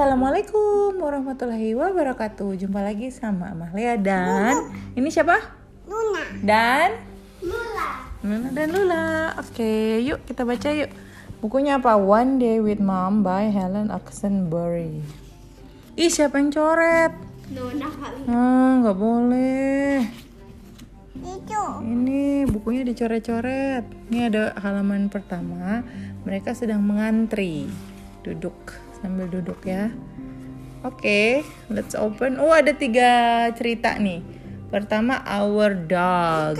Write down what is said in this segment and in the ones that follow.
Assalamualaikum warahmatullahi wabarakatuh. Jumpa lagi sama Amalia dan ini siapa? Luna. Dan Lula. Nuna dan Lula. Oke, yuk kita baca yuk. Bukunya apa? One Day with Mom by Helen Oxenbury. Ih, siapa yang coret? Luna kali. Hmm, nggak boleh. Itu. Ini bukunya dicoret-coret. Ini ada halaman pertama. Mereka sedang mengantri. Duduk sambil duduk ya. Oke, let's open. Oh, ada tiga cerita nih. Pertama, our dog.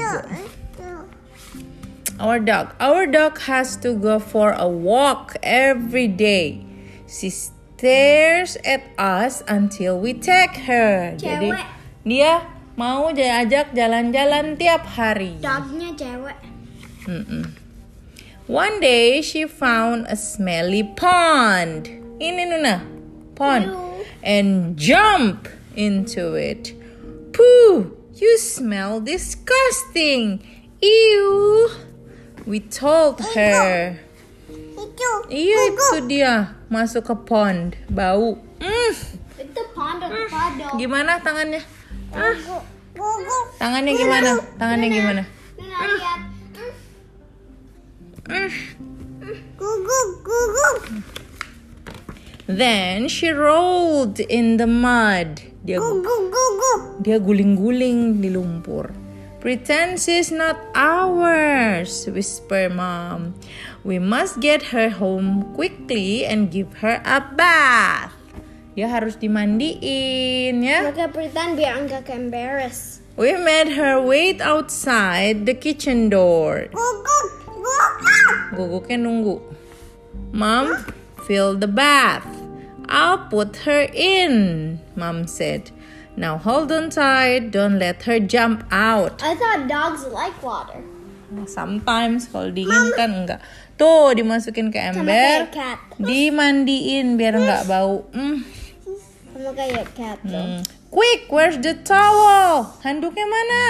Our dog. Our dog has to go for a walk every day. She stares at us until we take her. Jadi Cewek. dia mau diajak jalan-jalan tiap hari. Dognya cewek. Mm-mm. One day she found a smelly pond. Ini Nuna, pond, and jump into it. Pooh, you smell disgusting. Ew. We told her. Iya itu dia. Masuk ke pond, bau. Mm, Itu pond puddle. gimana tangannya? Ah, Gugu. tangannya gimana? Tangannya gimana? Luna lihat. Then she rolled in the mud. Dia Gugu. Gugu. dia guling-guling di lumpur. Pretend she's not ours, whisper mom. We must get her home quickly and give her a bath. Dia harus dimandiin ya. Mereka pretend biar enggak embarrass. We made her wait outside the kitchen door. Gugu. Gugu. Guguknya nunggu. Mom, fill the bath. I'll put her in, Mom said. Now hold on tight, don't let her jump out. I thought dogs like water. Sometimes kalau dingin kan enggak. Tuh dimasukin ke ember, dimandiin biar enggak bau. Mm, Sama kayak cat tuh. mm. Quick, where's the towel? Handuknya mana?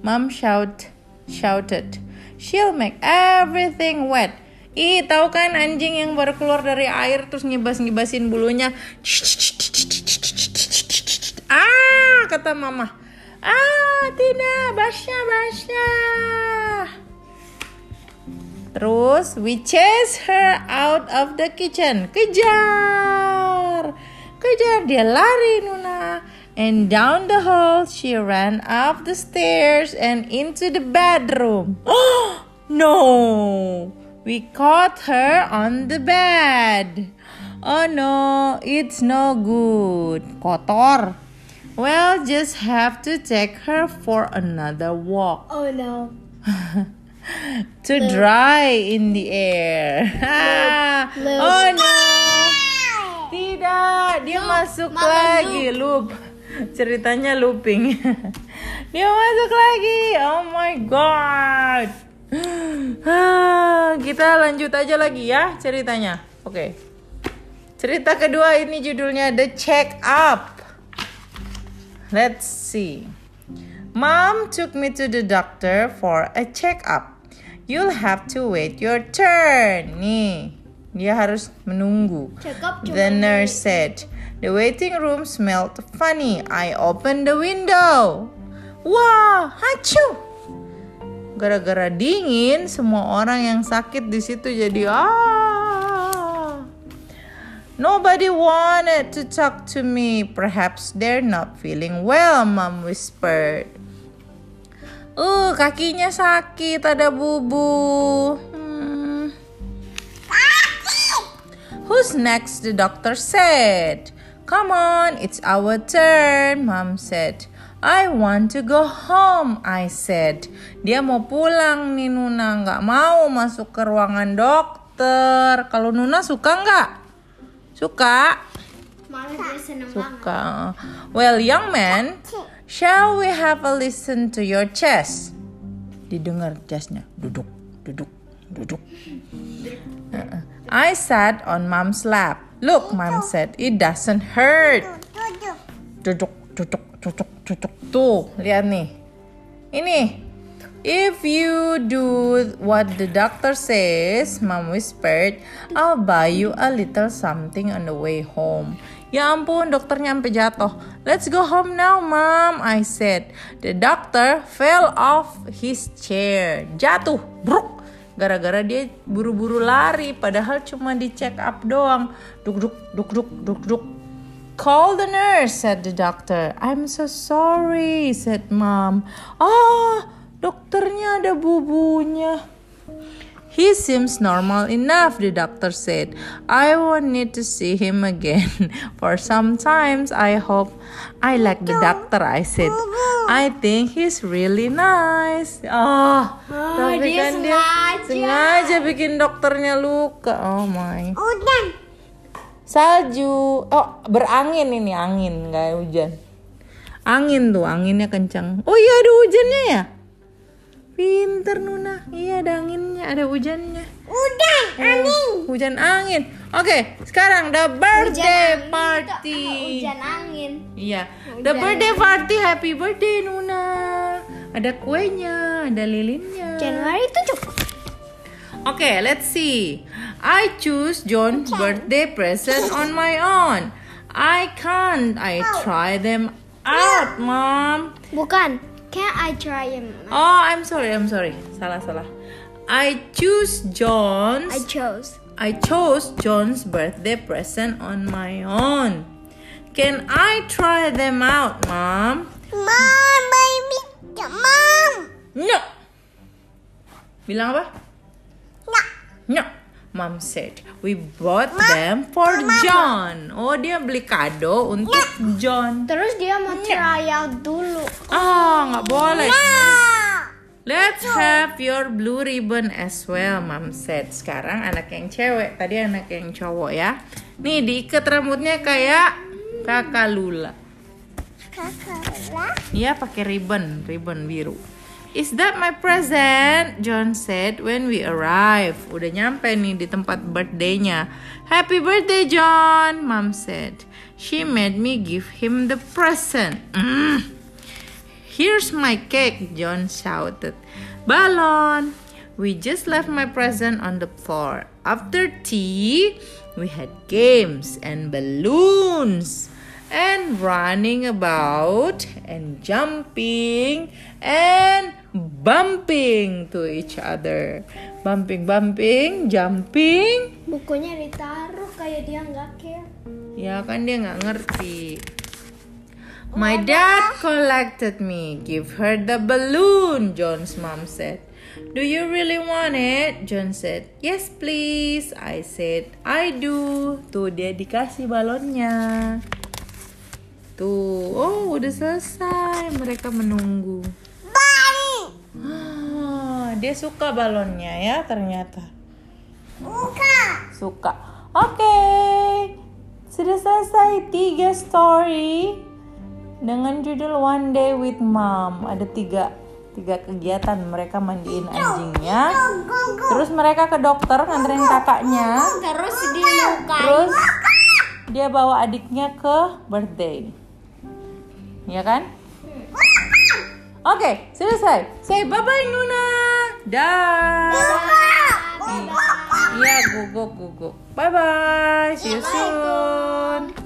Mom shout, shouted. She'll make everything wet. Ih, tahu kan anjing yang baru keluar dari air terus ngibas-ngibasin bulunya. Ah, kata mama. Ah, tidak, basah, basah. Terus we chase her out of the kitchen. Kejar. Kejar dia lari Nuna. And down the hall she ran up the stairs and into the bedroom. Oh no. We caught her on the bed. Oh no, it's no good. Kotor. Well, just have to take her for another walk Oh no. to dry in the air. Loop. oh no. Tidak, dia masuk Mama lagi loop. Ceritanya looping. dia masuk lagi. Oh my god. Ah, Kita lanjut aja lagi ya ceritanya. Oke. Cerita kedua ini judulnya The Check Up. Let's see. Mom took me to the doctor for a checkup. You'll have to wait your turn. Nih, dia harus menunggu. Check up The nurse said, The waiting room smelled funny. I opened the window. Wah, hacu. Gara-gara dingin, semua orang yang sakit di situ jadi ah. Nobody wanted to talk to me. Perhaps they're not feeling well, Mom whispered. Uh, kakinya sakit, ada bubu. Hmm. Who's next? The doctor said. Come on, it's our turn, Mom said. I want to go home, I said. Dia mau pulang nih Nuna, nggak mau masuk ke ruangan dokter. Kalau Nuna suka nggak? Suka? Malah dia seneng banget. Suka. Well, young man, shall we have a listen to your chest? Didengar chestnya. Duduk, duduk, duduk. I sat on mom's lap. Look, mom said, it doesn't hurt. Duduk, duduk, duduk, duduk. Tuh, lihat nih. Ini. If you do what the doctor says, Mom whispered, I'll buy you a little something on the way home. Ya ampun, dokternya sampai jatuh. Let's go home now, Mom, I said. The doctor fell off his chair. Jatuh, bruk. Gara-gara dia buru-buru lari, padahal cuma di check up doang. Duk duk duk duk duk duk. Call the nurse, said the doctor. I'm so sorry, said mom. Ah, dokternya ada bubunya. He seems normal enough, the doctor said. I won't need to see him again. For sometimes I hope I like the doctor, I said. I think he's really nice. Oh, tapi dia kan dia sengaja. sengaja bikin dokternya luka. Oh my. Udah. Salju. Oh, berangin ini angin, nggak hujan. Angin tuh, anginnya kencang. Oh iya ada hujannya ya? Pinter Nuna. Iya ada anginnya, ada hujannya. Udah. Oh, Hujan angin. Oke, sekarang the birthday party. Hujan angin. Iya, the birthday party. Happy birthday Nuna. Ada kuenya, ada lilinnya. Januari 7. Okay, let's see. I choose John's birthday present on my own. I can't. I try them out, Mom. Bukan. Can I try him? Oh, I'm sorry. I'm sorry. Salah, salah. I choose John's. I chose. I chose John's birthday present on my own. Can I try them out, Mom? Mom, baby. Mom. No. Bilang apa? No. No. Mom said, we bought them for John. Oh, dia beli kado untuk John. Terus dia mau try out dulu. Ah, nggak boleh. Let's have your blue ribbon as well, Mom said. Sekarang anak yang cewek, tadi anak yang cowok ya. Nih diikat rambutnya kayak kakak Lula. Iya pakai ribbon, ribbon biru. Is that my present? John said when we arrive. Udah nyampe nih di tempat birthday-nya. Happy birthday, John, Mom said. She made me give him the present. Mm. Here's my cake, John shouted. Balon. We just left my present on the floor. After tea, we had games and balloons and running about and jumping and bumping to each other. Bumping, bumping, jumping. Bukunya ditaruh kayak dia nggak care. Ya kan dia nggak ngerti. My dad collected me. Give her the balloon, John's mom said. Do you really want it? John said. Yes, please. I said, I do. Tuh dia dikasih balonnya. Tuh, oh udah selesai. Mereka menunggu. Ah, dia suka balonnya ya ternyata. Suka. Oke. Sudah selesai tiga story dengan judul One Day with Mom. Ada tiga tiga kegiatan mereka mandiin anjingnya. Terus mereka ke dokter nganterin kakaknya. Terus dia bawa adiknya ke birthday. Ya kan? Oke, selesai. Say bye bye Nuna. Dah. Iya, guguk guguk. Bye bye. See you soon.